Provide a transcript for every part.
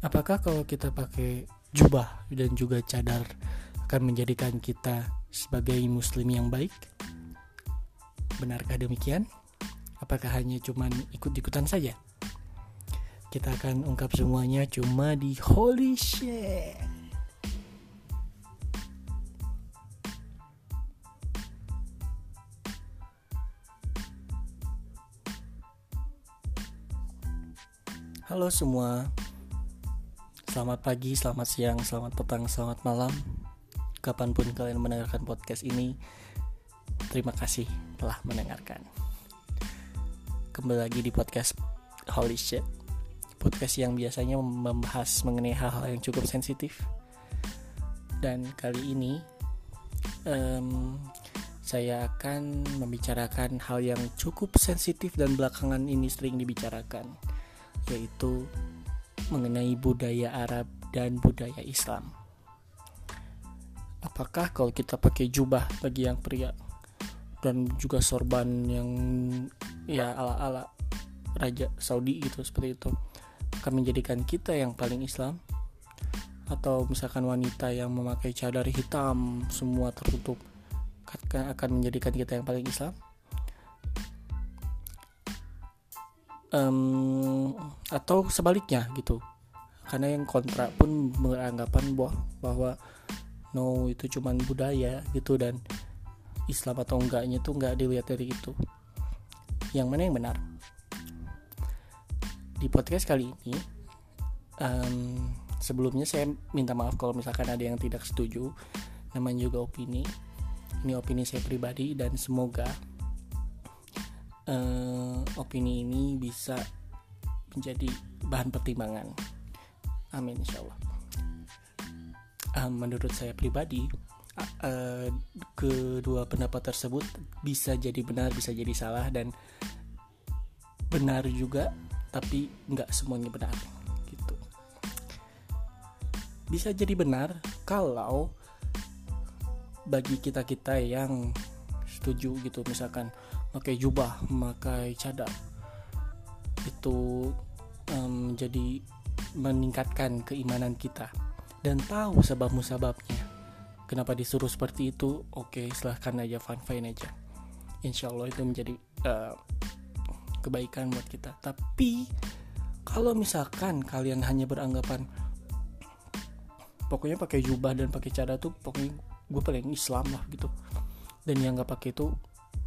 Apakah kalau kita pakai jubah dan juga cadar akan menjadikan kita sebagai muslim yang baik? Benarkah demikian? Apakah hanya cuman ikut-ikutan saja? Kita akan ungkap semuanya cuma di Holy Shit. Halo semua, Selamat pagi, selamat siang, selamat petang, selamat malam. Kapan pun kalian mendengarkan podcast ini Terima kasih telah mendengarkan. Kembali lagi di podcast Holy Shit Podcast yang biasanya membahas mengenai hal-hal yang cukup sensitif. Dan kali ini um, Saya akan membicarakan hal yang cukup sensitif dan belakangan ini sering dibicarakan Yaitu mengenai budaya Arab dan budaya Islam. Apakah kalau kita pakai jubah bagi yang pria dan juga sorban yang ya ala-ala raja Saudi gitu seperti itu akan menjadikan kita yang paling Islam atau misalkan wanita yang memakai cadar hitam semua tertutup akan menjadikan kita yang paling Islam um, atau sebaliknya gitu. Karena yang kontra pun beranggapan bahwa bahwa no itu cuman budaya gitu dan Islam atau enggaknya tuh nggak dilihat dari itu. Yang mana yang benar? Di podcast kali ini um, sebelumnya saya minta maaf kalau misalkan ada yang tidak setuju namanya juga opini. Ini opini saya pribadi dan semoga uh, opini ini bisa menjadi bahan pertimbangan. Amin insya Allah. Uh, menurut saya pribadi, uh, kedua pendapat tersebut bisa jadi benar, bisa jadi salah dan benar juga, tapi nggak semuanya benar. Gitu. Bisa jadi benar kalau bagi kita kita yang setuju gitu misalkan pakai jubah memakai cadar. Itu um, meningkatkan keimanan kita dan tahu sebab musababnya kenapa disuruh seperti itu? Oke silahkan aja fine fine aja. Insya Allah itu menjadi uh, kebaikan buat kita. Tapi kalau misalkan kalian hanya beranggapan pokoknya pakai jubah dan pakai cadar tuh pokoknya gue paling Islam lah gitu. Dan yang nggak pakai itu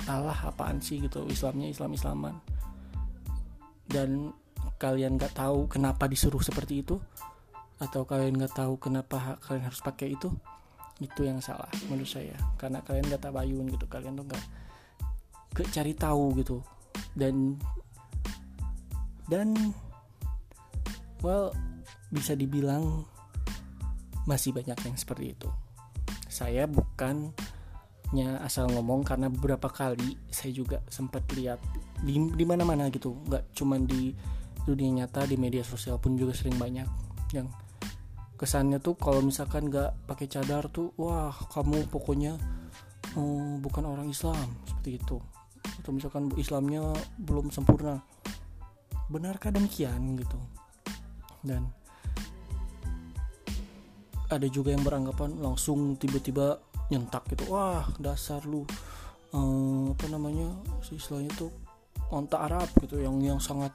alah apaan sih gitu Islamnya Islam Islaman. Dan kalian nggak tahu kenapa disuruh seperti itu atau kalian nggak tahu kenapa kalian harus pakai itu itu yang salah menurut saya. Karena kalian nggak tabayun gitu kalian tuh nggak ke cari tahu gitu. Dan dan well bisa dibilang masih banyak yang seperti itu. Saya bukan asal ngomong karena beberapa kali saya juga sempat lihat di di mana-mana gitu. Nggak cuman di dunia nyata di media sosial pun juga sering banyak yang kesannya tuh kalau misalkan nggak pakai cadar tuh wah kamu pokoknya oh, bukan orang Islam seperti itu. Atau misalkan Islamnya belum sempurna. Benarkah demikian gitu? Dan ada juga yang beranggapan langsung tiba-tiba nyentak gitu. Wah dasar lu. Uh, apa namanya si istilahnya tuh onta Arab gitu yang yang sangat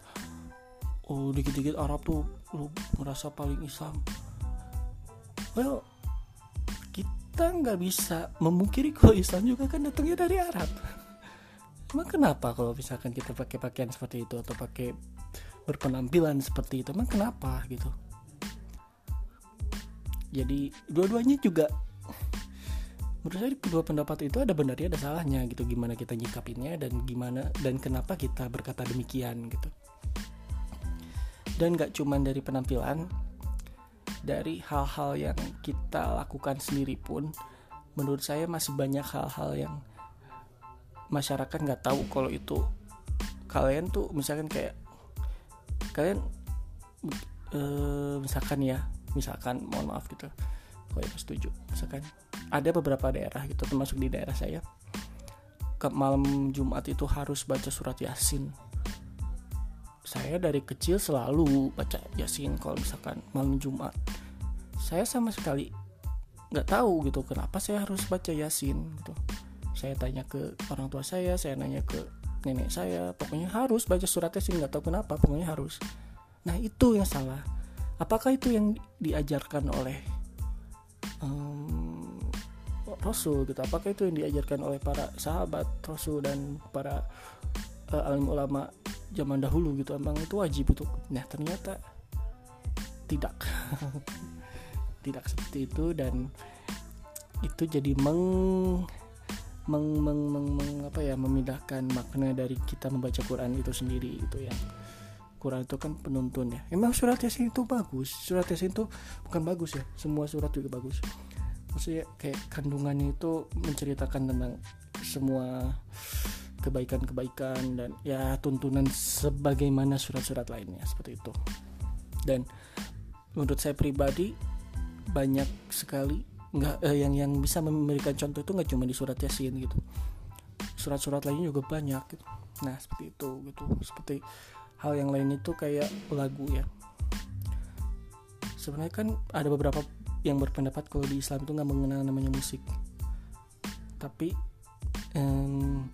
oh dikit-dikit Arab tuh lu merasa paling Islam. Well kita nggak bisa memungkiri kalau Islam juga kan datangnya dari Arab. Emang kenapa kalau misalkan kita pakai pakaian seperti itu atau pakai berpenampilan seperti itu? Emang kenapa gitu? Jadi dua-duanya juga menurut saya kedua pendapat itu ada benarnya ada salahnya gitu gimana kita nyikapinnya dan gimana dan kenapa kita berkata demikian gitu. Dan gak cuman dari penampilan dari hal-hal yang kita lakukan sendiri pun menurut saya masih banyak hal-hal yang masyarakat nggak tahu kalau itu kalian tuh misalkan kayak kalian uh, misalkan ya misalkan mohon maaf gitu kalau ya setuju misalkan ada beberapa daerah gitu termasuk di daerah saya. Ke malam Jumat itu harus baca surat Yasin. Saya dari kecil selalu baca yasin kalau misalkan malam jumat. Saya sama sekali nggak tahu gitu kenapa saya harus baca yasin gitu. Saya tanya ke orang tua saya saya nanya ke nenek saya pokoknya harus baca surat yasin nggak tahu kenapa pokoknya harus. Nah itu yang salah. Apakah itu yang diajarkan oleh um, Rasul gitu. Apakah itu yang diajarkan oleh para sahabat Rasul dan para uh, alim ulama zaman dahulu gitu? Emang itu wajib untuk nah ternyata tidak. Tidak seperti itu dan itu jadi meng meng, meng, meng, meng apa ya memindahkan makna dari kita membaca Quran itu sendiri itu ya. Quran itu kan penuntun ya. Emang surat yasin itu bagus? Surat yasin itu bukan bagus ya? Semua surat juga bagus maksudnya kayak kandungannya itu menceritakan tentang semua kebaikan-kebaikan dan ya tuntunan sebagaimana surat-surat lainnya seperti itu. Dan menurut saya pribadi banyak sekali nggak eh, yang yang bisa memberikan contoh itu nggak cuma di surat yasin gitu. Surat-surat lainnya juga banyak gitu. Nah seperti itu gitu. Seperti hal yang lain itu kayak lagu ya. Sebenarnya kan ada beberapa yang berpendapat kalau di Islam itu nggak mengenal namanya musik. Tapi um,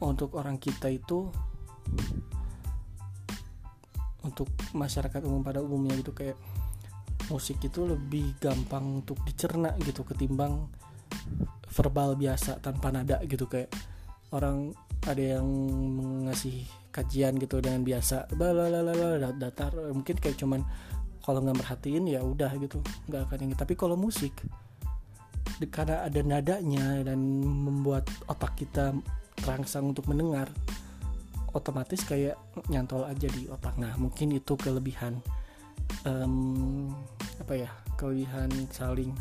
untuk orang kita itu untuk masyarakat umum pada umumnya gitu kayak musik itu lebih gampang untuk dicerna gitu ketimbang verbal biasa tanpa nada gitu kayak orang ada yang ngasih kajian gitu dengan biasa datar mungkin kayak cuman kalau nggak merhatiin ya udah gitu nggak akan yang tapi kalau musik karena ada nadanya dan membuat otak kita terangsang untuk mendengar otomatis kayak nyantol aja di otak. Nah mungkin itu kelebihan um, apa ya kelebihan saling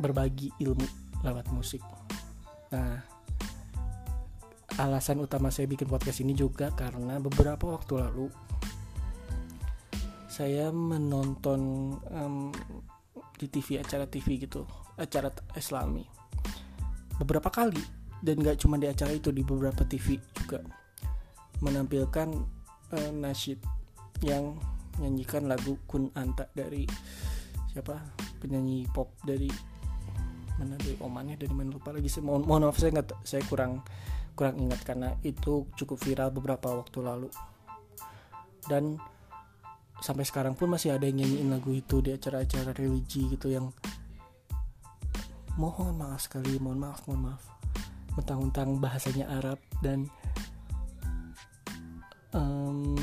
berbagi ilmu lewat musik. Nah alasan utama saya bikin podcast ini juga karena beberapa waktu lalu saya menonton um, di TV acara TV gitu acara Islami. Beberapa kali dan gak cuma di acara itu di beberapa TV juga. Menampilkan uh, nasyid yang nyanyikan lagu Kun Anta dari siapa? Penyanyi pop dari mana? Dari Oman ya dari mana lupa lagi saya mohon, mohon maaf saya nggak saya kurang kurang ingat karena itu cukup viral beberapa waktu lalu. Dan sampai sekarang pun masih ada yang nyanyiin lagu itu di acara-acara religi gitu yang mohon maaf sekali mohon maaf mohon maaf mentang-mentang bahasanya Arab dan um,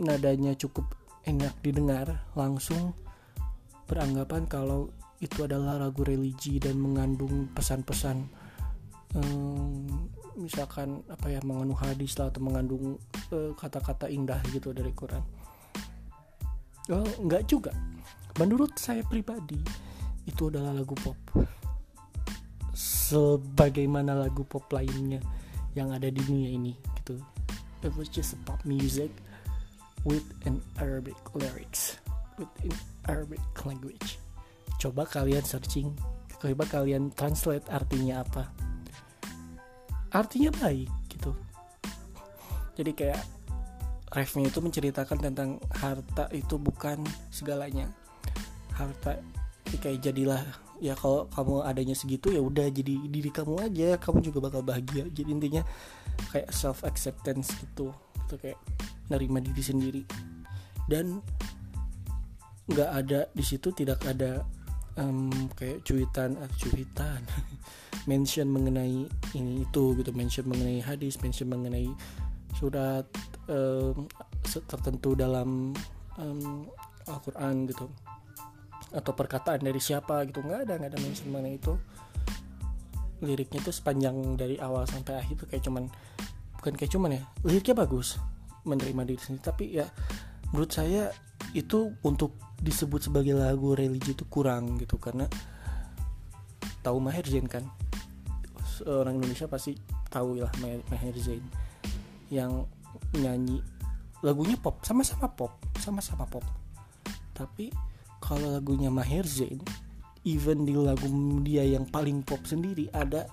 nadanya cukup enak didengar langsung beranggapan kalau itu adalah lagu religi dan mengandung pesan-pesan um, misalkan apa ya mengandung hadis lah atau mengandung kata kata-kata indah gitu dari Quran. Oh, enggak juga. Menurut saya pribadi itu adalah lagu pop. Sebagaimana lagu pop lainnya yang ada di dunia ini gitu. It was just a pop music with an Arabic lyrics with an Arabic language. Coba kalian searching coba kalian translate artinya apa. Artinya baik gitu. Jadi kayak refnya itu menceritakan tentang harta itu bukan segalanya. Harta kayak jadilah ya kalau kamu adanya segitu ya udah jadi diri kamu aja. Kamu juga bakal bahagia. Jadi intinya kayak self acceptance gitu. Itu kayak nerima diri sendiri. Dan nggak ada di situ tidak ada um, kayak cuitan uh, cuitan. Mention mengenai ini itu gitu. Mention mengenai hadis mention mengenai surat um, tertentu dalam um, Al-Quran gitu. Atau perkataan dari siapa gitu nggak ada nggak ada mention mengenai itu. Liriknya itu sepanjang dari awal sampai akhir tuh kayak cuman bukan kayak cuman ya liriknya bagus menerima diri sendiri. Tapi ya menurut saya itu untuk disebut sebagai lagu religi itu kurang gitu karena tahu Maher Zain kan? Orang Indonesia pasti tahu lah Maher Zain. Yang nyanyi lagunya pop sama-sama pop sama-sama pop. Tapi kalau lagunya Maher Zain even di lagu dia yang paling pop sendiri ada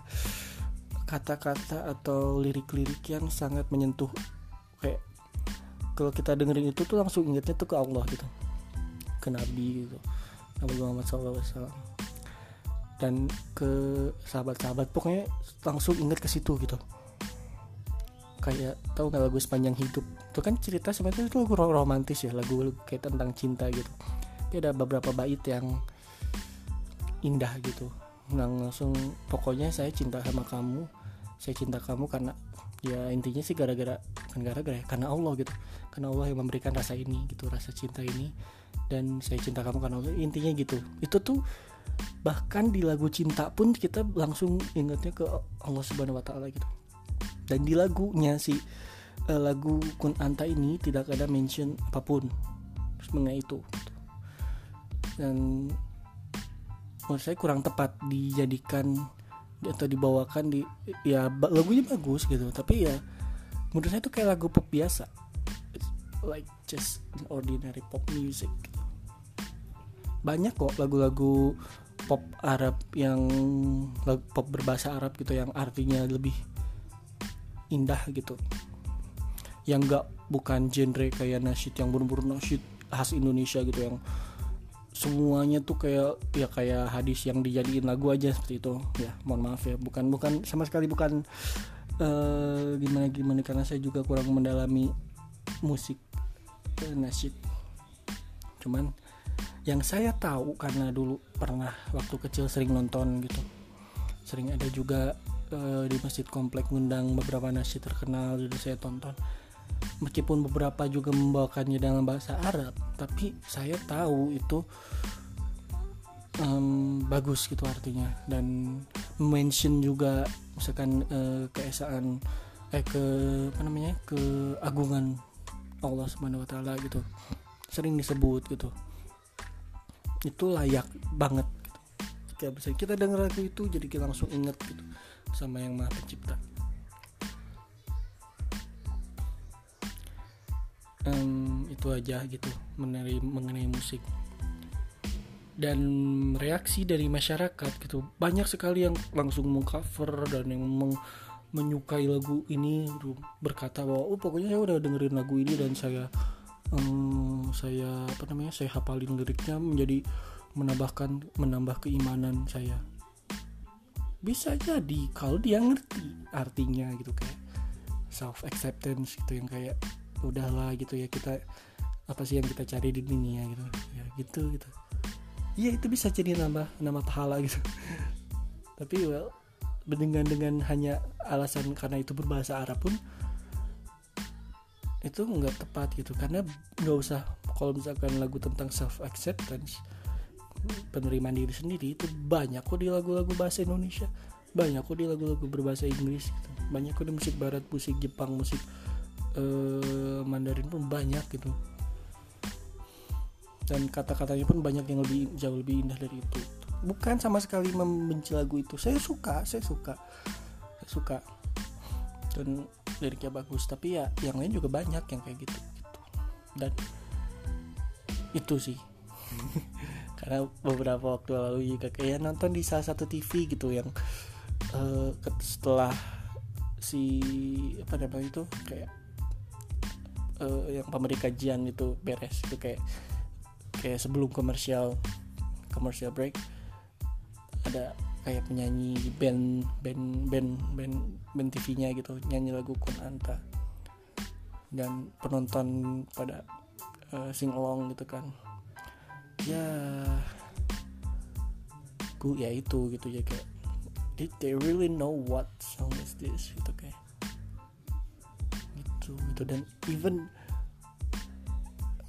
kata-kata atau lirik-lirik yang sangat menyentuh. Kayak kalau kita dengerin itu tuh langsung ingetnya tuh ke Allah gitu. Ke Nabi gitu. Nabi Muhammad SAW. Dan ke sahabat-sahabat pokoknya langsung inget ke situ gitu kayak tahu nggak lagu sepanjang hidup? Itu kan cerita sebenarnya itu lagu romantis ya lagu kayak tentang cinta gitu. Tapi ada beberapa bait yang indah gitu. Langsung pokoknya saya cinta sama kamu saya cinta kamu karena ya intinya sih gara-gara kan gara-gara ya karena Allah gitu. Karena Allah yang memberikan rasa ini gitu rasa cinta ini. Dan saya cinta kamu karena Allah. Intinya gitu. Itu tuh bahkan di lagu cinta pun kita langsung ingatnya ke Allah Subhanahu Wa Taala gitu dan di lagunya si uh, lagu Kun Anta ini tidak ada mention apa pun mengenai itu. Dan menurut saya kurang tepat dijadikan atau dibawakan di ya lagunya bagus gitu. Tapi ya menurut saya itu kayak lagu pop biasa. It's like just an ordinary pop music. Banyak kok lagu-lagu pop Arab yang lagu pop berbahasa Arab gitu yang artinya lebih indah gitu. Yang enggak bukan genre kayak nasyid yang bener-bener nasyid khas Indonesia gitu yang semuanya tuh kayak ya kayak hadis yang dijadiin lagu aja seperti itu. Ya mohon maaf ya. Bukan bukan sama sekali bukan uh, gimana gimana karena saya juga kurang mendalami musik uh, nasyid. Cuman yang saya tahu karena dulu pernah waktu kecil sering nonton gitu. Sering ada juga uh, di masjid komplek ngundang beberapa nasyid terkenal jadi saya tonton. Meskipun beberapa juga membawakannya dalam bahasa Arab tapi saya tahu itu um, bagus gitu artinya. Dan mention juga misalkan uh, keesaan eh ke apa namanya keagungan Allah Subhanahu Wa Taala gitu. Sering disebut gitu. Itu layak banget gitu. bisa kita dengar lagu itu jadi kita langsung ingat gitu sama yang maha pencipta. Um, itu aja gitu mengenai mengenai musik. Dan reaksi dari masyarakat gitu. Banyak sekali yang langsung mengcover dan yang meng, menyukai lagu ini gitu. berkata bahwa oh pokoknya saya udah dengerin lagu ini dan saya um, saya apa namanya saya hafalin liriknya menjadi menambahkan menambah keimanan saya bisa jadi kalau dia ngerti artinya gitu kayak self acceptance gitu yang kayak udahlah gitu ya kita apa sih yang kita cari di dunia gitu. Ya gitu gitu. Iya itu bisa jadi nama nama pahala gitu. Tapi well dengan dengan hanya alasan karena itu berbahasa Arab pun itu nggak tepat gitu. Karena nggak usah kalau misalkan lagu tentang self acceptance penerimaan diri sendiri itu banyak kok di lagu-lagu bahasa Indonesia. Banyak kok di lagu-lagu berbahasa Inggris gitu. Banyak kok di musik barat musik Jepang musik uh, Mandarin pun banyak gitu. Dan kata-katanya pun banyak yang lebih jauh lebih indah dari itu. Bukan sama sekali membenci lagu itu. Saya suka saya suka. Saya suka. Dan liriknya bagus. Tapi ya yang lain juga banyak yang kayak gitu gitu. Dan itu sih karena beberapa waktu lalu juga kayak nonton di salah satu TV gitu yang uh, setelah si apa namanya itu kayak uh, yang pemberi kajian itu beres itu kayak kayak sebelum komersial komersial break ada kayak penyanyi band band band band band TV-nya gitu nyanyi lagu Kunanta. Dan penonton pada uh, sing along gitu kan ya ku ya itu gitu ya kayak did they really know what song is this? Gitu kayak. Gitu gitu. Dan even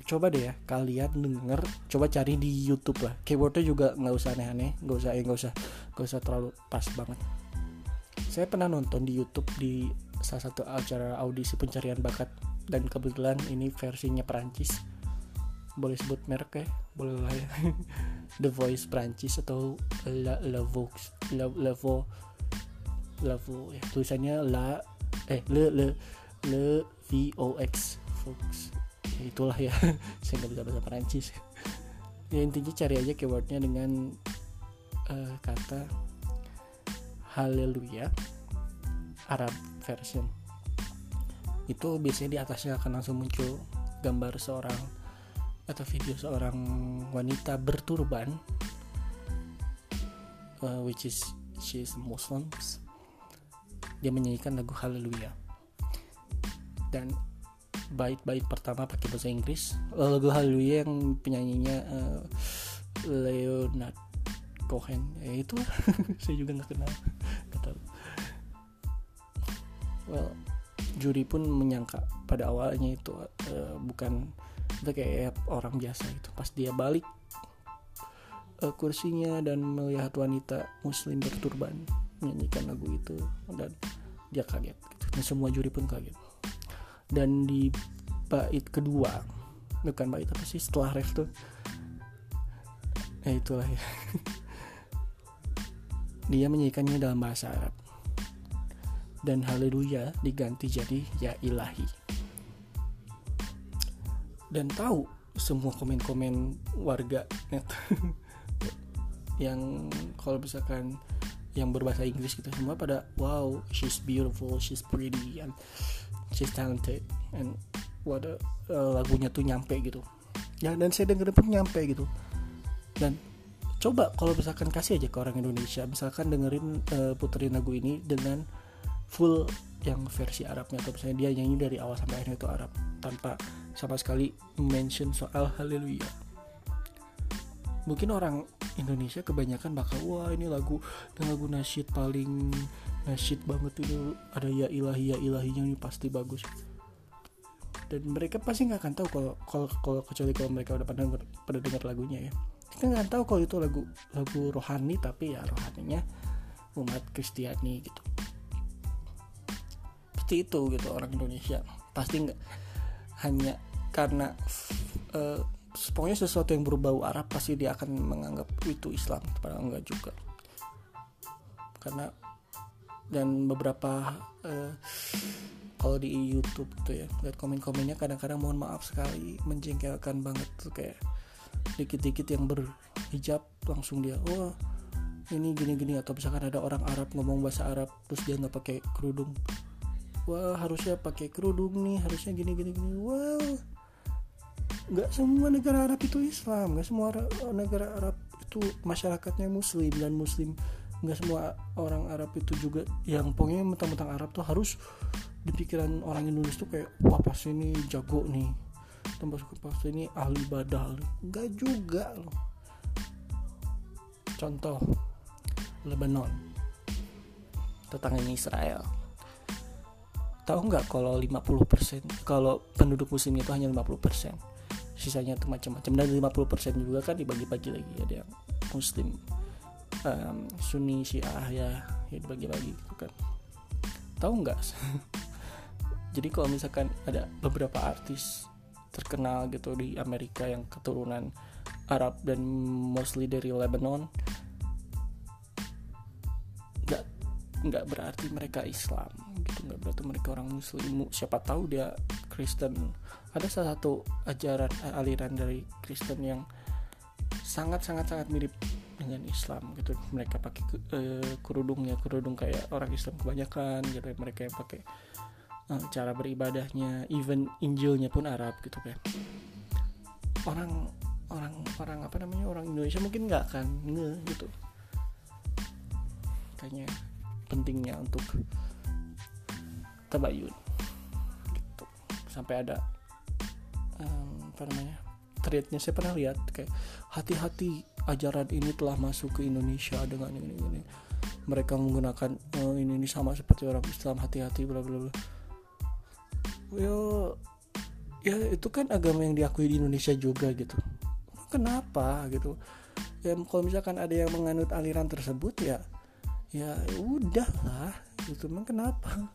coba deh ya kalian denger coba cari di YouTube lah. Keywordnya juga nggak usah aneh-aneh nggak usah ya nggak usah nggak usah terlalu pas banget. Saya pernah nonton di YouTube di salah satu acara audisi pencarian bakat. Dan kebetulan ini versinya Perancis boleh sebut merek ya? Boleh lah ya. The Voice Perancis atau La, La Vox La, La Vo La Vo ya. Tulisannya La eh Le Le Le V O X Vox. Ya itulah ya. Saya nggak bisa bahasa Perancis. Ya intinya cari aja keywordnya dengan uh, kata haleluya Arab version. Itu biasanya di atasnya akan langsung muncul gambar seorang atau video seorang wanita berturban uh, which is she is Muslims dia menyanyikan lagu Hallelujah. Dan bait-bait pertama pakai bahasa Inggris lagu Hallelujah yang penyanyinya uh, Leonard Cohen. Ya itu saya juga nggak kenal. Tahu. Well juri pun menyangka pada awalnya itu uh, bukan itu kayak orang biasa itu pas dia balik uh, kursinya dan melihat wanita muslim berturban menyanyikan lagu itu dan dia kaget gitu. dan semua juri pun kaget. Dan di bait kedua bukan bait apa sih setelah ref tuh ya itulah ya. Dia menyanyikannya dalam bahasa Arab. Dan haleluya diganti jadi ya ilahi dan tahu semua komen-komen warga net yang kalau misalkan yang berbahasa Inggris gitu semua pada wow she's beautiful she's pretty and she's talented and what a, uh, lagunya tuh nyampe gitu. Ya dan saya dengerin pun nyampe gitu. Dan coba kalau misalkan kasih aja ke orang Indonesia misalkan dengerin uh, puterin lagu ini dengan full yang versi Arabnya atau misalnya dia nyanyi dari awal sampai akhir itu Arab tanpa sama sekali mention soal haleluya. Mungkin orang Indonesia kebanyakan bakal wah ini lagu lagu nasyid paling nasyid banget ini ada ya ilahi ya ilahinya ini pasti bagus. Dan mereka pasti nggak akan tahu kalau kalau kalau kecuali kalau mereka udah pada denger, pada dengar lagunya ya. Kita nggak tahu kalau itu lagu lagu rohani tapi ya rohaninya umat Kristiani gitu. Seperti itu gitu orang Indonesia. Pasti nggak hanya karena uh, pokoknya sesuatu yang berbau Arab pasti dia akan menganggap itu Islam padahal enggak juga. Karena dan beberapa uh, kalau di YouTube tuh ya lihat komen-komennya kadang-kadang mohon maaf sekali menjengkelkan banget tuh kayak dikit-dikit yang berhijab langsung dia wah oh, ini gini-gini atau misalkan ada orang Arab ngomong bahasa Arab terus dia nggak pakai kerudung. Wah harusnya pakai kerudung nih harusnya gini gini well nggak semua negara Arab itu Islam nggak semua negara Arab itu masyarakatnya Muslim dan Muslim nggak semua orang Arab itu juga. Yang pokoknya mentang-mentang Arab tuh harus di pikiran orang Indonesia tuh kayak wah pas ini jago nih tambah pas ini ahli ibadah nggak juga loh. Contoh Lebanon. Tetangganya Israel. Tahu nggak kalau 50% kalau penduduk muslim itu hanya 50% sisanya itu macam-macam. Dan 50% juga kan dibagi-bagi lagi. Ada yang muslim um, sunni syiah ya, ya dibagi-bagi gitu kan. Tahu nggak? Jadi kalau misalkan ada beberapa artis terkenal gitu di Amerika yang keturunan Arab dan mostly dari Lebanon nggak berarti mereka Islam gitu. Nggak berarti mereka orang muslim. Siapa tahu dia Kristen. Ada salah satu ajaran eh, aliran dari Kristen yang sangat sangat sangat mirip dengan Islam gitu. Mereka pakai uh, kerudungnya kerudung kayak orang Islam kebanyakan gitu. Mereka yang pakai uh, cara beribadahnya even Injilnya pun Arab gitu kan orang orang orang apa namanya orang Indonesia mungkin nggak akan nge gitu. Kayaknya pentingnya untuk tabayun gitu. Sampai ada um, apa namanya threadnya. Saya pernah lihat kayak hati-hati ajaran ini telah masuk ke Indonesia dengan ini ini mereka menggunakan oh, ini ini sama seperti orang Islam hati-hati bla bla bla. Yo ya itu kan agama yang diakui di Indonesia juga gitu. Kenapa gitu? Ya kalau misalkan ada yang menganut aliran tersebut ya ya udah lah itu emang kenapa?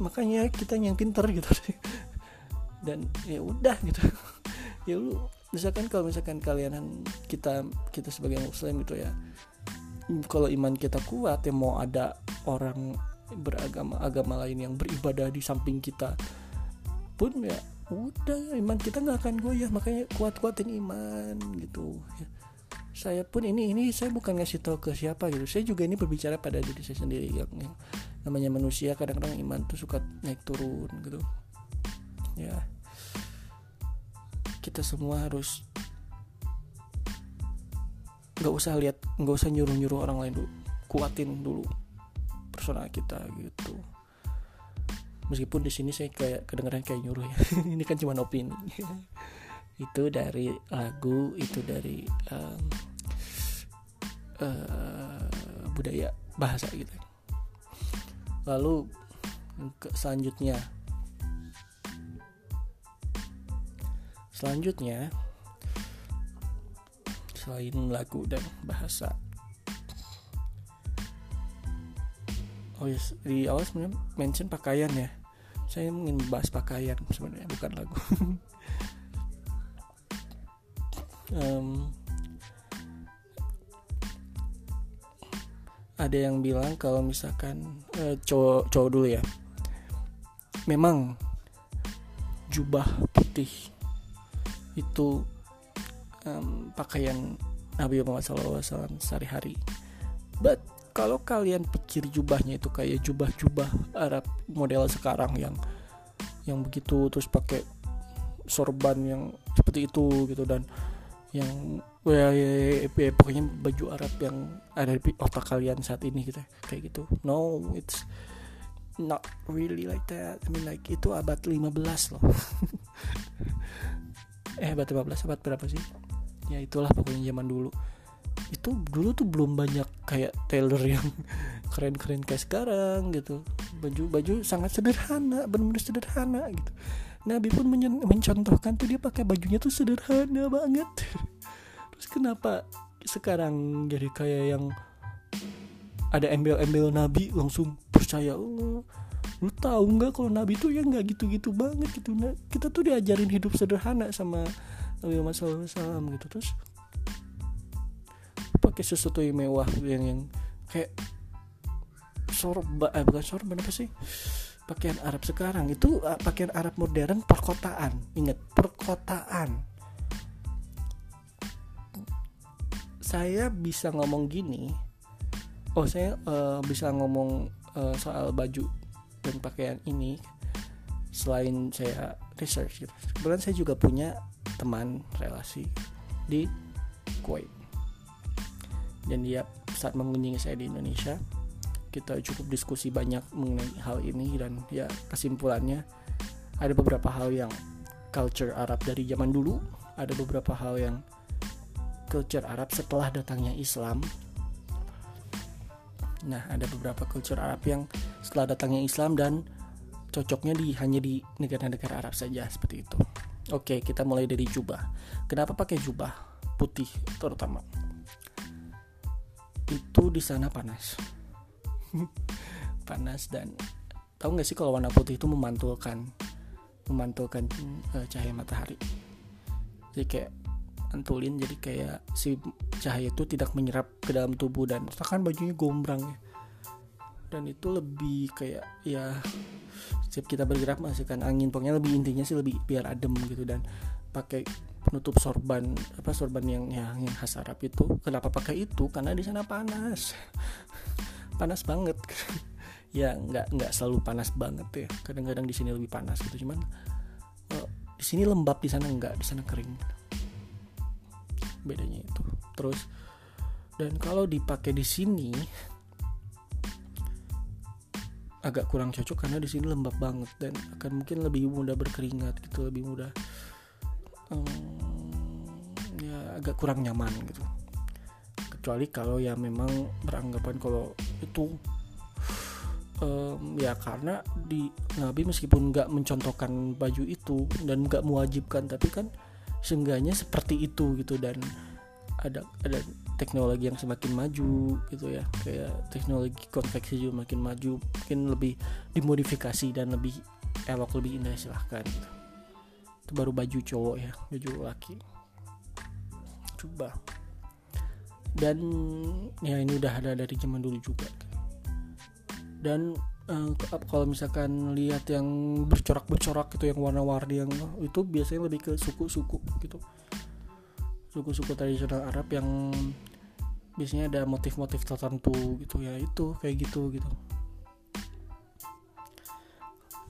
Makanya kita yang pinter gitu. Dan ya udah gitu. Ya lu misalkan kalau misalkan kalian kita kita sebagai muslim gitu ya. Kalau iman kita kuat ya mau ada orang beragama agama lain yang beribadah di samping kita pun ya udah iman kita nggak akan goyah. Makanya kuat kuatin iman gitu ya saya pun ini ini saya bukan ngasih tahu ke siapa gitu. Saya juga ini berbicara pada diri saya sendiri yang, yang namanya manusia kadang-kadang iman tuh suka naik turun gitu. Ya. Kita semua harus nggak usah lihat nggak usah nyuruh nyuruh orang lain dulu. Kuatin dulu personal kita gitu. Meskipun di sini saya kayak kedengeran kayak nyuruh ya. Ini kan cuma opini itu dari lagu itu dari um, uh, budaya bahasa gitu. Lalu ke selanjutnya. Selanjutnya selain lagu dan bahasa. Oh yes di awal sebenarnya mention pakaian ya. Saya ingin bahas pakaian sebenarnya bukan lagu um, ada yang bilang kalau misalkan uh, cowok cowok dulu ya. Memang jubah putih itu um, pakaian Nabi Muhammad SAW sehari-hari. But kalau kalian pikir jubahnya itu kayak jubah-jubah Arab model sekarang yang yang begitu terus pakai sorban yang seperti itu gitu dan yang ya, ya, ya, ya, pokoknya baju Arab yang ada di otak kalian saat ini gitu kayak gitu. No it's not really like that. I mean like itu abad 15 loh. Eh abad 15 abad berapa sih? Ya itulah pokoknya zaman dulu. Itu dulu tuh belum banyak kayak tailor yang keren-keren kayak sekarang gitu. Baju baju sangat sederhana benar-benar sederhana gitu Nabi pun mencontohkan tuh dia pakai bajunya tuh sederhana banget. Terus kenapa sekarang jadi kayak yang ada embel-embel Nabi langsung percaya oh, lu tahu nggak kalau Nabi tuh ya nggak gitu-gitu banget gitu nah, kita tuh diajarin hidup sederhana sama Nabi Muhammad SAW gitu. Terus pakai sesuatu yang mewah yang yang kayak sorban eh bukan sorban apa sih pakaian Arab sekarang itu uh, pakaian Arab modern perkotaan. Ingat perkotaan. Saya bisa ngomong gini. Oh saya uh, bisa ngomong uh, soal baju dan pakaian ini selain saya research gitu. kebetulan saya juga punya teman relasi di Kuwait. Dan dia saat mengunjungi saya di Indonesia kita cukup diskusi banyak mengenai hal ini dan ya kesimpulannya ada beberapa hal yang culture Arab dari zaman dulu ada beberapa hal yang culture Arab setelah datangnya Islam. Nah ada beberapa culture Arab yang setelah datangnya Islam dan cocoknya di hanya di negara-negara Arab saja seperti itu. Oke kita mulai dari jubah. Kenapa pakai jubah putih terutama? Itu di sana panas panas dan tahu nggak sih kalau warna putih itu memantulkan memantulkan uh, cahaya matahari? Jadi kayak antulin jadi kayak si cahaya itu tidak menyerap ke dalam tubuh dan kan bajunya gombrang ya. Dan itu lebih kayak ya setiap kita bergerak menghasilkan angin pokoknya lebih intinya sih lebih biar adem gitu dan pakai penutup sorban apa sorban yang, yang khas Arab itu. Kenapa pakai itu? Karena di sana panas panas banget. Ya nggak nggak selalu panas banget ya. Kadang-kadang di sini lebih panas gitu cuman uh, di sini lembab di sana nggak di sana kering. Bedanya itu. Terus dan kalau dipakai di sini agak kurang cocok karena di sini lembab banget dan akan mungkin lebih mudah berkeringat gitu lebih mudah um, ya agak kurang nyaman gitu kecuali kalau ya memang beranggapan kalau itu um, ya karena di Nabi meskipun nggak mencontohkan baju itu dan nggak mewajibkan tapi kan seenggaknya seperti itu gitu dan ada ada teknologi yang semakin maju gitu ya. Kayak teknologi konveksi juga makin maju mungkin lebih dimodifikasi dan lebih elok lebih indah silahkan gitu. itu baru baju cowok ya baju laki. Coba dan ya ini udah ada dari zaman dulu juga. Dan uh, kalau misalkan lihat yang bercorak-bercorak gitu yang warna-warni yang itu biasanya lebih ke suku-suku gitu. Suku-suku tradisional Arab yang biasanya ada motif-motif tertentu gitu ya itu kayak gitu gitu.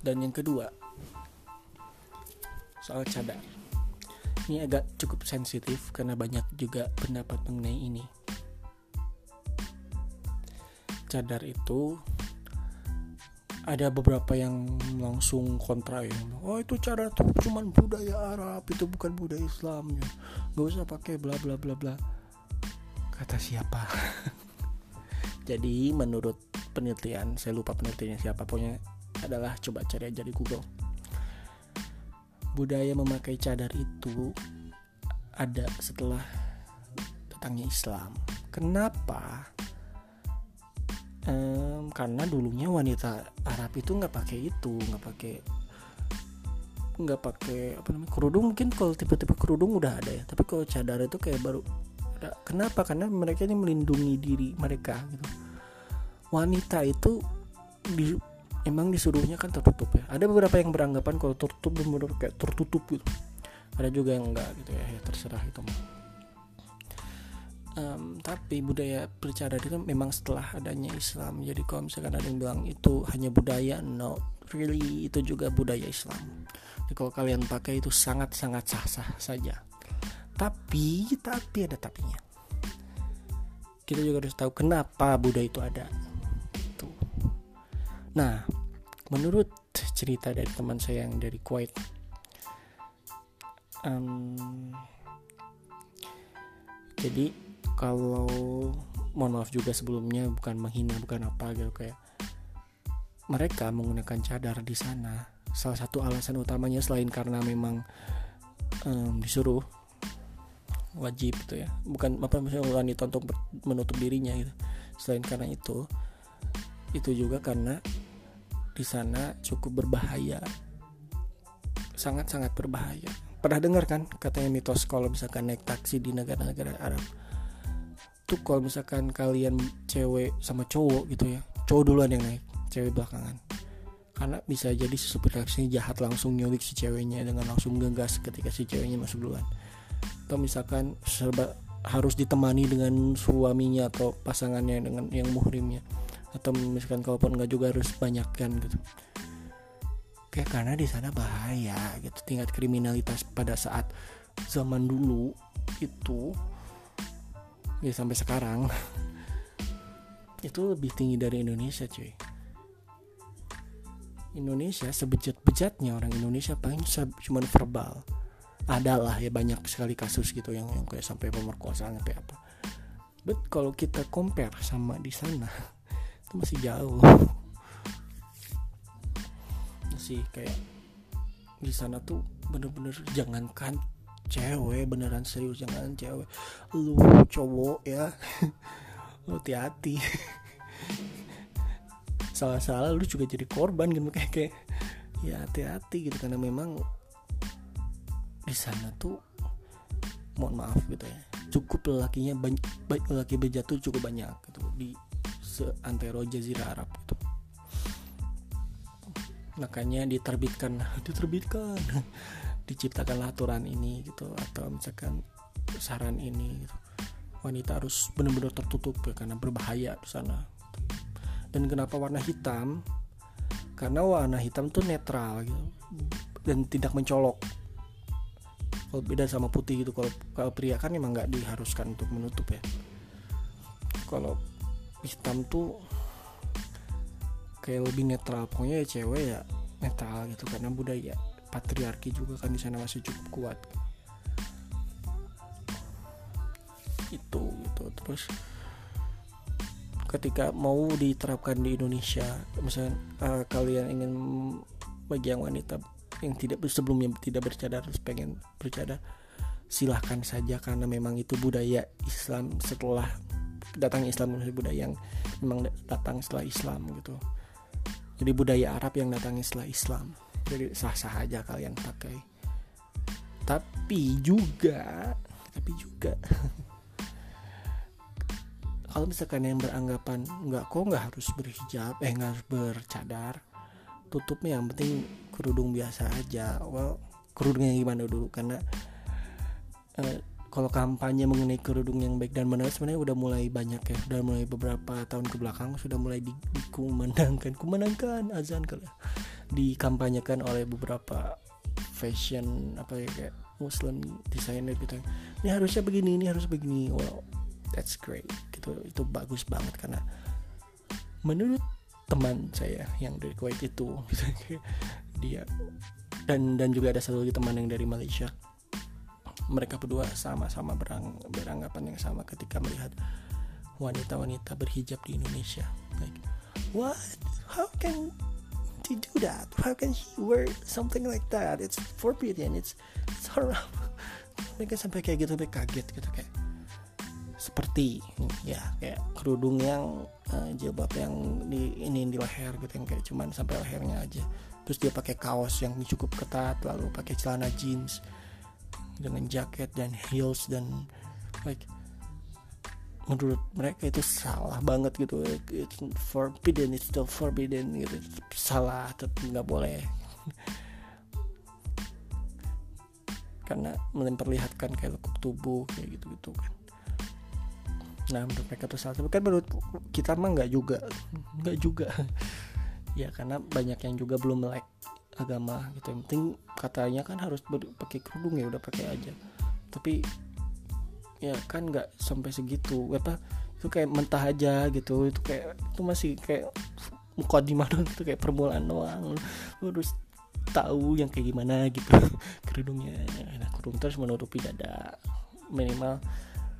Dan yang kedua soal cadar ini agak cukup sensitif karena banyak juga pendapat mengenai ini. Cadar itu ada beberapa yang langsung kontra ya. Oh itu cadar tuh cuman budaya Arab itu bukan budaya Islam. Ya nggak usah pakai bla bla bla bla. Kata siapa? Jadi menurut penelitian saya lupa penelitiannya siapa. Pokoknya adalah coba cari aja di Google budaya memakai cadar itu ada setelah datangnya Islam. Kenapa? Um, karena dulunya wanita Arab itu nggak pakai itu nggak pakai nggak pakai apa namanya kerudung. Mungkin kalau tipe-tipe kerudung udah ada ya tapi kalau cadar itu kayak baru kenapa? Karena mereka ini melindungi diri mereka gitu. Wanita itu di, emang disuruhnya kan tertutup ya? Ada beberapa yang beranggapan kalau tertutup benar kayak tertutup gitu. Ada juga yang enggak gitu ya, ya terserah itu um, tapi budaya bercadar itu memang setelah adanya Islam. Jadi kalau misalkan ada yang bilang itu hanya budaya no really itu juga budaya Islam. Jadi kalau kalian pakai itu sangat sangat sah sah saja. Tapi tapi ada tapinya. Kita juga harus tahu kenapa budaya itu ada nah menurut cerita dari teman saya yang dari Kuwait um, jadi kalau mohon maaf juga sebelumnya bukan menghina bukan apa gitu kayak mereka menggunakan cadar di sana. Salah satu alasan utamanya selain karena memang um, disuruh wajib gitu ya. Bukan apa misalnya untuk menutup dirinya gitu. Selain karena itu itu juga karena di sana cukup berbahaya. Sangat sangat berbahaya. Pernah dengar kan katanya mitos kalau misalkan naik taksi di negara-negara Arab? Tuh kalau misalkan kalian cewek sama cowok gitu ya cowok duluan yang naik cewek belakangan. Karena bisa jadi si supir jahat langsung nyulik si ceweknya dengan langsung ngegas ketika si ceweknya masuk duluan. Atau misalkan serba harus ditemani dengan suaminya atau pasangannya dengan yang muhrimnya atau misalkan kalaupun nggak juga harus banyak kan gitu. Kayak karena di sana bahaya gitu. Tingkat kriminalitas pada saat zaman dulu itu ya sampai sekarang itu lebih tinggi dari Indonesia cuy. Indonesia sebejat-bejatnya orang Indonesia paling cuma verbal. Adalah ya banyak sekali kasus gitu yang yang kayak sampai pemerkosaan sampai apa. But kalau kita compare sama di sana itu masih jauh. Masih kayak di sana tuh bener-bener jangankan cewek beneran serius jangan cewek. Lu cowok ya lu hati-hati. Salah-salah lu juga jadi korban gitu kayak kayak ya hati-hati gitu karena memang di sana tuh mohon maaf gitu ya cukup lelakinya banyak lelaki bejat tuh cukup banyak gitu. Di seantero jazirah Arab gitu. Makanya diterbitkan diterbitkan. Diciptakanlah aturan ini gitu atau misalkan saran ini gitu. wanita harus benar-benar tertutup ya karena berbahaya di sana. Dan kenapa warna hitam? Karena warna hitam tuh netral gitu dan tidak mencolok. Kalau beda sama putih gitu kalau kalau pria kan emang nggak diharuskan untuk menutup ya. Kalau hitam tuh kayak lebih netral. Pokoknya ya cewek ya netral gitu karena budaya patriarki juga kan di sana masih cukup kuat. Itu gitu. Terus ketika mau diterapkan di Indonesia misalnya uh, kalian ingin bagi yang wanita yang tidak sebelumnya tidak bercadar terus pengen bercadar silahkan saja karena memang itu budaya Islam setelah datang Islam budaya yang memang datang setelah Islam gitu. Jadi budaya Arab yang datang setelah Islam. Jadi sah-sah aja kalian pakai. Tapi juga tapi juga. Kalau misalkan yang beranggapan nggak kok nggak harus berhijab eh nggak harus bercadar tutupnya yang penting kerudung biasa aja. Well kerudungnya gimana dulu? Karena uh, kalau kampanye mengenai kerudung yang baik dan benar sebenarnya udah mulai banyak ya. Udah mulai beberapa tahun ke belakang sudah mulai di, dikumandangkan kumandangkan azan kali ya. Dikampanyekan oleh beberapa fashion apa ya kayak muslim designer gitu ini harusnya begini ini harus begini. Wow that's great gitu. Itu bagus banget karena menurut teman saya yang dari Kuwait itu gitu, dia dan dan juga ada satu lagi teman yang dari Malaysia mereka berdua sama-sama berang, beranggapan yang sama ketika melihat wanita-wanita berhijab di Indonesia. Like, what? How can she do that? How can she wear something like that? It's forbidden. It's, it's haram. Mereka sampai kayak gitu, mereka kaget gitu kayak seperti ya kayak kerudung yang uh, jilbab yang di ini di leher gitu yang kayak cuman sampai lehernya aja terus dia pakai kaos yang cukup ketat lalu pakai celana jeans dengan jaket dan heels dan like menurut mereka itu salah banget gitu. It's forbidden it's still forbidden gitu. Salah tapi nggak boleh. Karena memperlihatkan kayak lekuk tubuh kayak gitu gitu kan. Nah menurut mereka itu salah. Tapi kan menurut kita mah nggak juga. Nggak juga. Ya karena banyak yang juga belum melek agama gitu. Yang penting katanya kan harus pakai kerudung ya udah pakai aja. Tapi ya kan nggak sampai segitu. Apa itu kayak mentah aja gitu. Itu kayak itu masih kayak muka di mana itu kayak permulaan doang. Lu harus tahu yang kayak gimana gitu. Kerudungnya nah kerudung. Terus menutupi dada. Minimal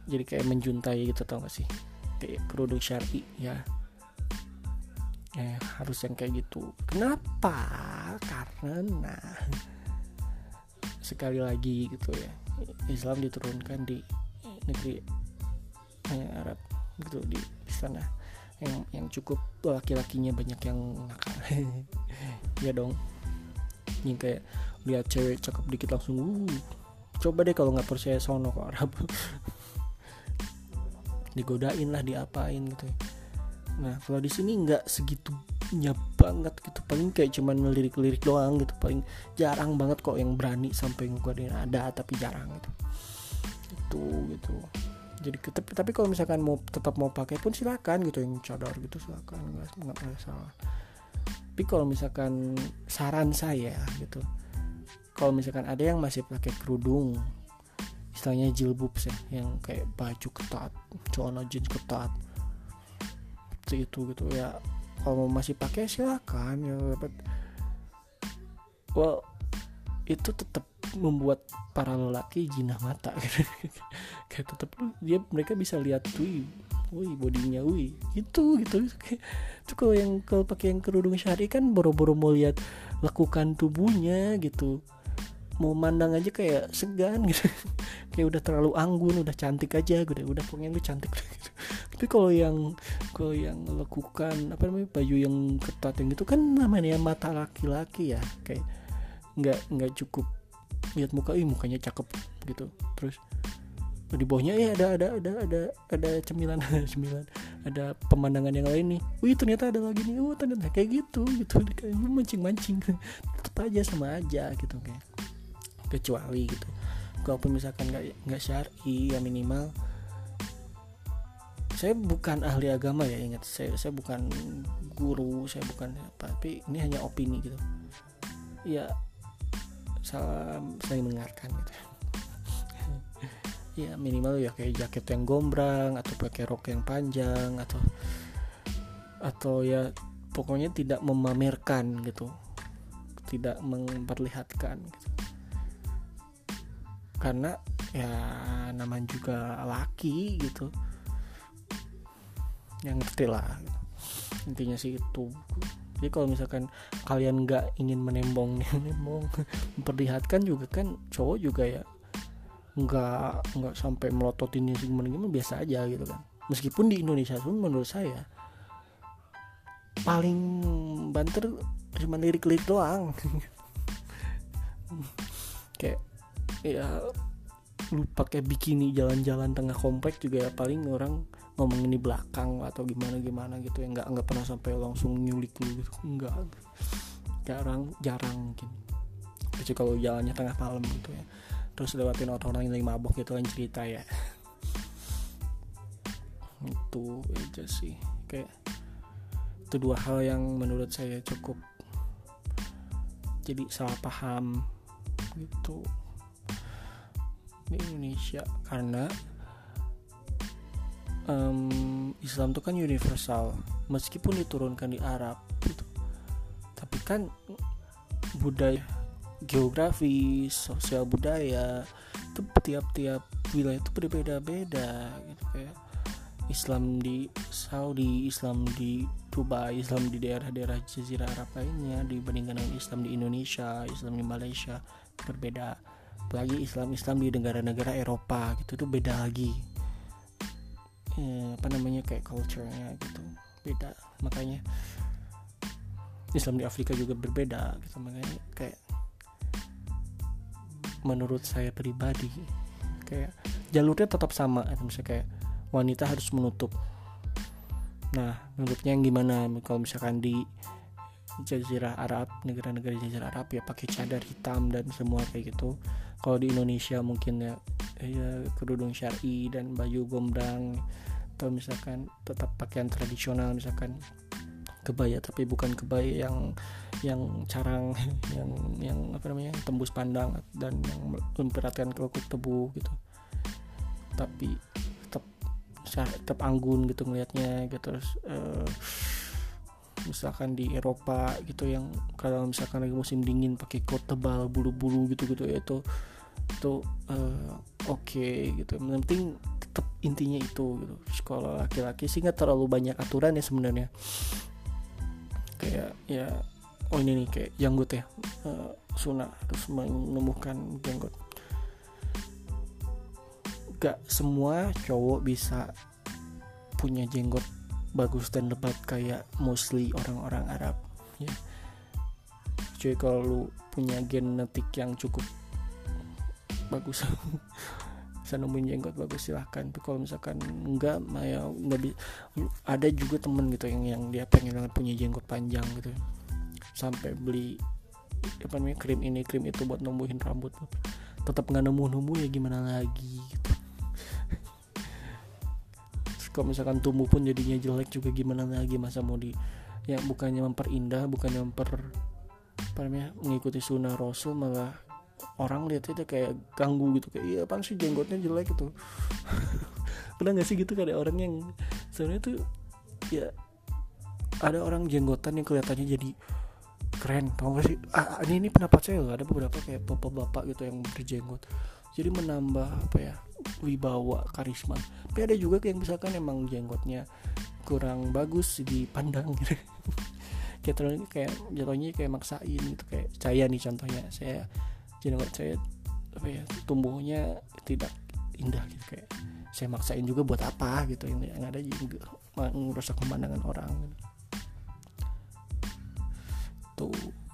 jadi kayak menjuntai gitu tau gak sih? Kayak kerudung syari ya ya harus yang kayak gitu. Kenapa? Karena sekali lagi gitu ya Islam diturunkan di negeri Arab gitu di, sana. Yang yang cukup laki-lakinya banyak yang nakal. Ya dong. Yang kayak lihat cewek cakep dikit langsung uh coba deh kalau nggak percaya sono ke Arab. Digodain lah diapain gitu nah kalau di sini nggak segitunya banget gitu. Paling kayak cuman lirik-lirik doang gitu. Paling jarang banget kok yang berani sampai nggodain ada tapi jarang gitu. Itu gitu. Jadi tapi, tapi kalau misalkan mau tetap mau pakai pun silakan gitu yang cadar gitu silakan nggak nggak masalah. Tapi kalau misalkan saran saya gitu kalau misalkan ada yang masih pakai kerudung istilahnya jilbab sih yang kayak baju ketat celana jeans ketat seperti itu gitu. Ya kalau masih pakai silakan ya dapat. Well itu tetap membuat para lelaki jinah mata gitu. kayak tetap dia mereka bisa lihat tuh wih bodinya wih itu gitu. Itu kalau yang kalau pakai yang kerudung syari kan boro-boro mau lihat lekukan tubuhnya gitu mau mandang aja kayak segan gitu. Kayak udah terlalu anggun udah cantik aja udah udah pokoknya lu cantik gitu. tapi kalau yang kalau yang lakukan apa namanya baju yang ketat yang gitu kan namanya mata laki-laki ya. Kayak nggak nggak cukup lihat muka ih mukanya cakep gitu. Terus di bawahnya ya ada ada ada ada ada cemilan cemilan ada pemandangan yang lain nih. Wih ternyata ada lagi nih. Oh ternyata kayak gitu gitu. Kayak mancing mancing tetap aja sama aja gitu kayak kecuali gitu. Kalaupun misalkan nggak nggak syari ya minimal. Saya bukan ahli agama ya ingat. Saya saya bukan guru saya bukan apa tapi ini hanya opini gitu. Ya salam saling mendengarkan gitu. Ya minimal ya kayak jaket yang gombrang atau pakai rok yang panjang atau atau ya pokoknya tidak memamerkan gitu. Tidak memperlihatkan gitu karena ya namanya juga laki gitu. Yang ngerti lah. Intinya sih itu. Jadi kalau misalkan kalian nggak ingin menembong menembong memperlihatkan juga kan cowok juga ya nggak nggak sampai melototin sih gimana gimana biasa aja gitu kan. Meskipun di Indonesia pun menurut saya paling banter cuma lirik-lirik doang. Kayak ya lu pakai bikini jalan-jalan tengah komplek juga ya paling orang ngomongin di belakang atau gimana gimana gitu ya. Nggak nggak pernah sampai langsung nyulik lu gitu. Nggak. Jarang jarang mungkin. Kecuali kalau jalannya tengah malam gitu ya. Terus lewatin orang-orang yang lagi mabok gitu kan cerita ya. Itu aja sih. Kayak itu dua hal yang menurut saya cukup jadi salah paham gitu di Indonesia karena um, Islam itu kan universal meskipun diturunkan di Arab gitu tapi kan budaya geografis sosial budaya itu tiap-tiap wilayah itu berbeda-beda gitu kayak Islam di Saudi, Islam di Dubai, Islam di daerah-daerah Jazirah Arab lainnya dibandingkan dengan Islam di Indonesia, Islam di Malaysia berbeda. Apalagi Islam-Islam di negara-negara Eropa gitu itu beda lagi. Eh, apa namanya kayak culture-nya gitu beda. Makanya Islam di Afrika juga berbeda gitu makanya kayak menurut saya pribadi kayak jalurnya tetap sama misalnya kayak wanita harus menutup nah menurutnya yang gimana kalau misalkan di Jazirah Arab negara-negara Jazirah Arab ya pakai cadar hitam dan semua kayak gitu kalau di Indonesia mungkin ya, ya kerudung syari dan baju gombrang atau misalkan tetap pakaian tradisional misalkan kebaya tapi bukan kebaya yang yang carang yang yang apa namanya tembus pandang dan yang memperhatikan kelekuk tebu gitu. Tapi tetap tetap anggun gitu ngelihatnya gitu. Terus uh, misalkan di Eropa gitu yang kalau misalkan lagi musim dingin pakai coat tebal bulu-bulu gitu gitu itu itu uh, oke okay, gitu. Yang penting tetap intinya itu gitu. Sekolah laki-laki sih nggak terlalu banyak aturan ya sebenarnya. Kayak ya oh ini nih kayak janggut ya uh, sunnah terus menumbuhkan janggut. Gak semua cowok bisa punya jenggot bagus dan lebat kayak mostly orang-orang Arab ya. Cuy kalau lu punya genetik yang cukup bagus. Bisa nemuin jenggot bagus silahkan. Tapi kalau misalkan enggak ya nggak ada juga temen gitu yang yang dia pengen banget punya jenggot panjang gitu. Sampai beli apa namanya krim ini krim itu buat numbuhin rambut. Tetap nggak nemu nemu ya gimana lagi gitu. Kalau misalkan tumbuh pun jadinya jelek juga gimana lagi masa mau di ya bukannya memperindah bukannya memper apa namanya mengikuti sunnah rasul malah orang lihat itu kayak ganggu gitu kayak iya apa sih jenggotnya jelek gitu. Pernah nggak sih gitu kayak orang yang sebenarnya tuh ya ada orang jenggotan yang kelihatannya jadi keren tau gak sih? Ah, ini ini pendapat saya loh ada beberapa kayak bapak-bapak gitu yang berjenggot. Jadi menambah apa ya wibawa karisma. Tapi ada juga yang misalkan emang jenggotnya kurang bagus dipandang gitu. Kayak kayak jatuhnya kayak maksain gitu kayak saya nih contohnya saya jenggot saya apa ya tumbuhnya tidak indah gitu. Kayak saya maksain juga buat apa gitu yang, yang ada juga merusak pemandangan orang gitu. itu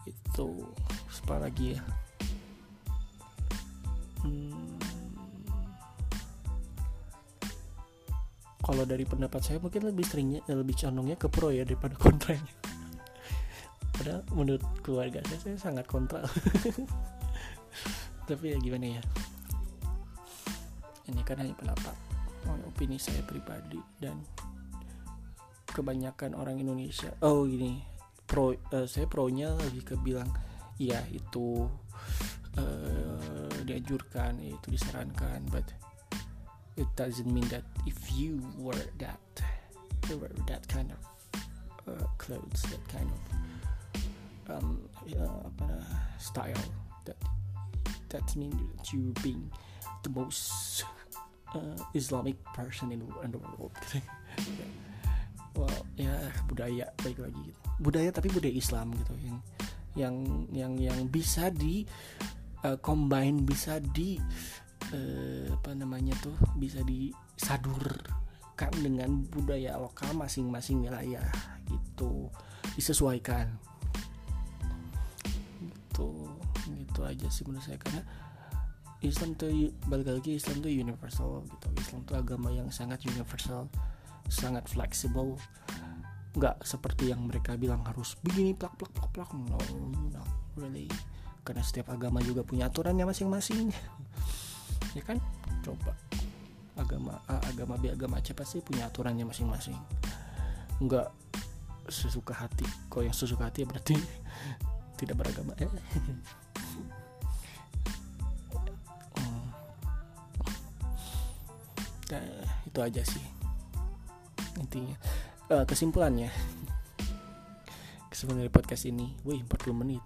itu apa lagi ya? Hmm, kalau dari pendapat saya mungkin lebih seringnya lebih condongnya ke pro ya daripada kontranya. Padahal menurut keluarga saya, saya sangat kontra tapi ya gimana ya? Ini kan hanya pendapat. Opini saya pribadi dan kebanyakan orang Indonesia. Oh gini pro uh, saya pro nya ke bilang ya itu uh, dianjurkan itu disarankan but it doesn't mean that if you wear that you wear that kind of uh, clothes that kind of um, uh, style that means that you being the most uh, Islamic person in in the world well ya budaya baik lagi gitu. budaya tapi budaya Islam gitu yang yang yang yang bisa di uh, combine bisa di uh, apa namanya tuh bisa disadurkan dengan budaya lokal masing-masing wilayah gitu disesuaikan aja sih menurut saya karena Islam tuh balik lagi Islam tuh universal gitu. Islam tuh agama yang sangat universal sangat fleksibel. Nggak seperti yang mereka bilang harus begini plak plak plak plak. No no really. Karena setiap agama juga punya aturannya masing-masing. Ya kan? Coba. Agama A agama B agama C pasti punya aturannya masing-masing. Nggak sesuka hati. Kalau yang sesuka hati berarti tidak beragama. Hmm. nah, itu aja sih intinya. Uh, kesimpulannya kesimpulan dari podcast ini wih 40 menit.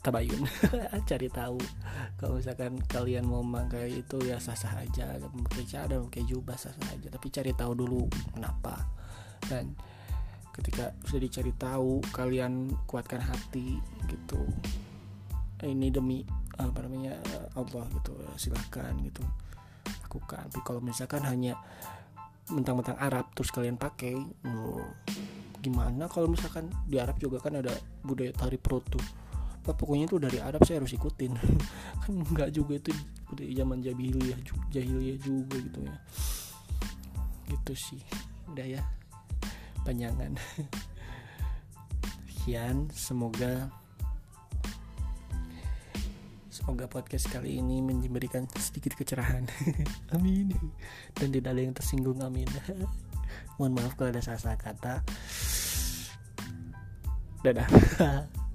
Tabayun. Cari tahu. Kalau misalkan kalian mau pakai itu ya sah sah aja pakai cadar pakai jubah sah sah aja. Tapi cari tahu dulu kenapa. Dan ketika sudah dicari tahu kalian kuatkan hati gitu. Ini demi apa namanya Allah gitu. Silahkan gitu. Lakukan. Tapi kalau misalkan hanya mentang-mentang Arab terus kalian pakai oh, gimana? Kalau misalkan di Arab juga kan ada budaya tari perut tuh. Apa pokoknya itu dari Arab saya harus ikutin. Kan nggak juga itu udah zaman jahiliyah jahiliyah juga gitu ya. Gitu sih. Udah ya panjangan. Sekian semoga semoga podcast kali ini memberikan sedikit kecerahan. Amin. Dan tidak ada yang tersinggung amin. Mohon maaf kalau ada salah-salah kata. Dadah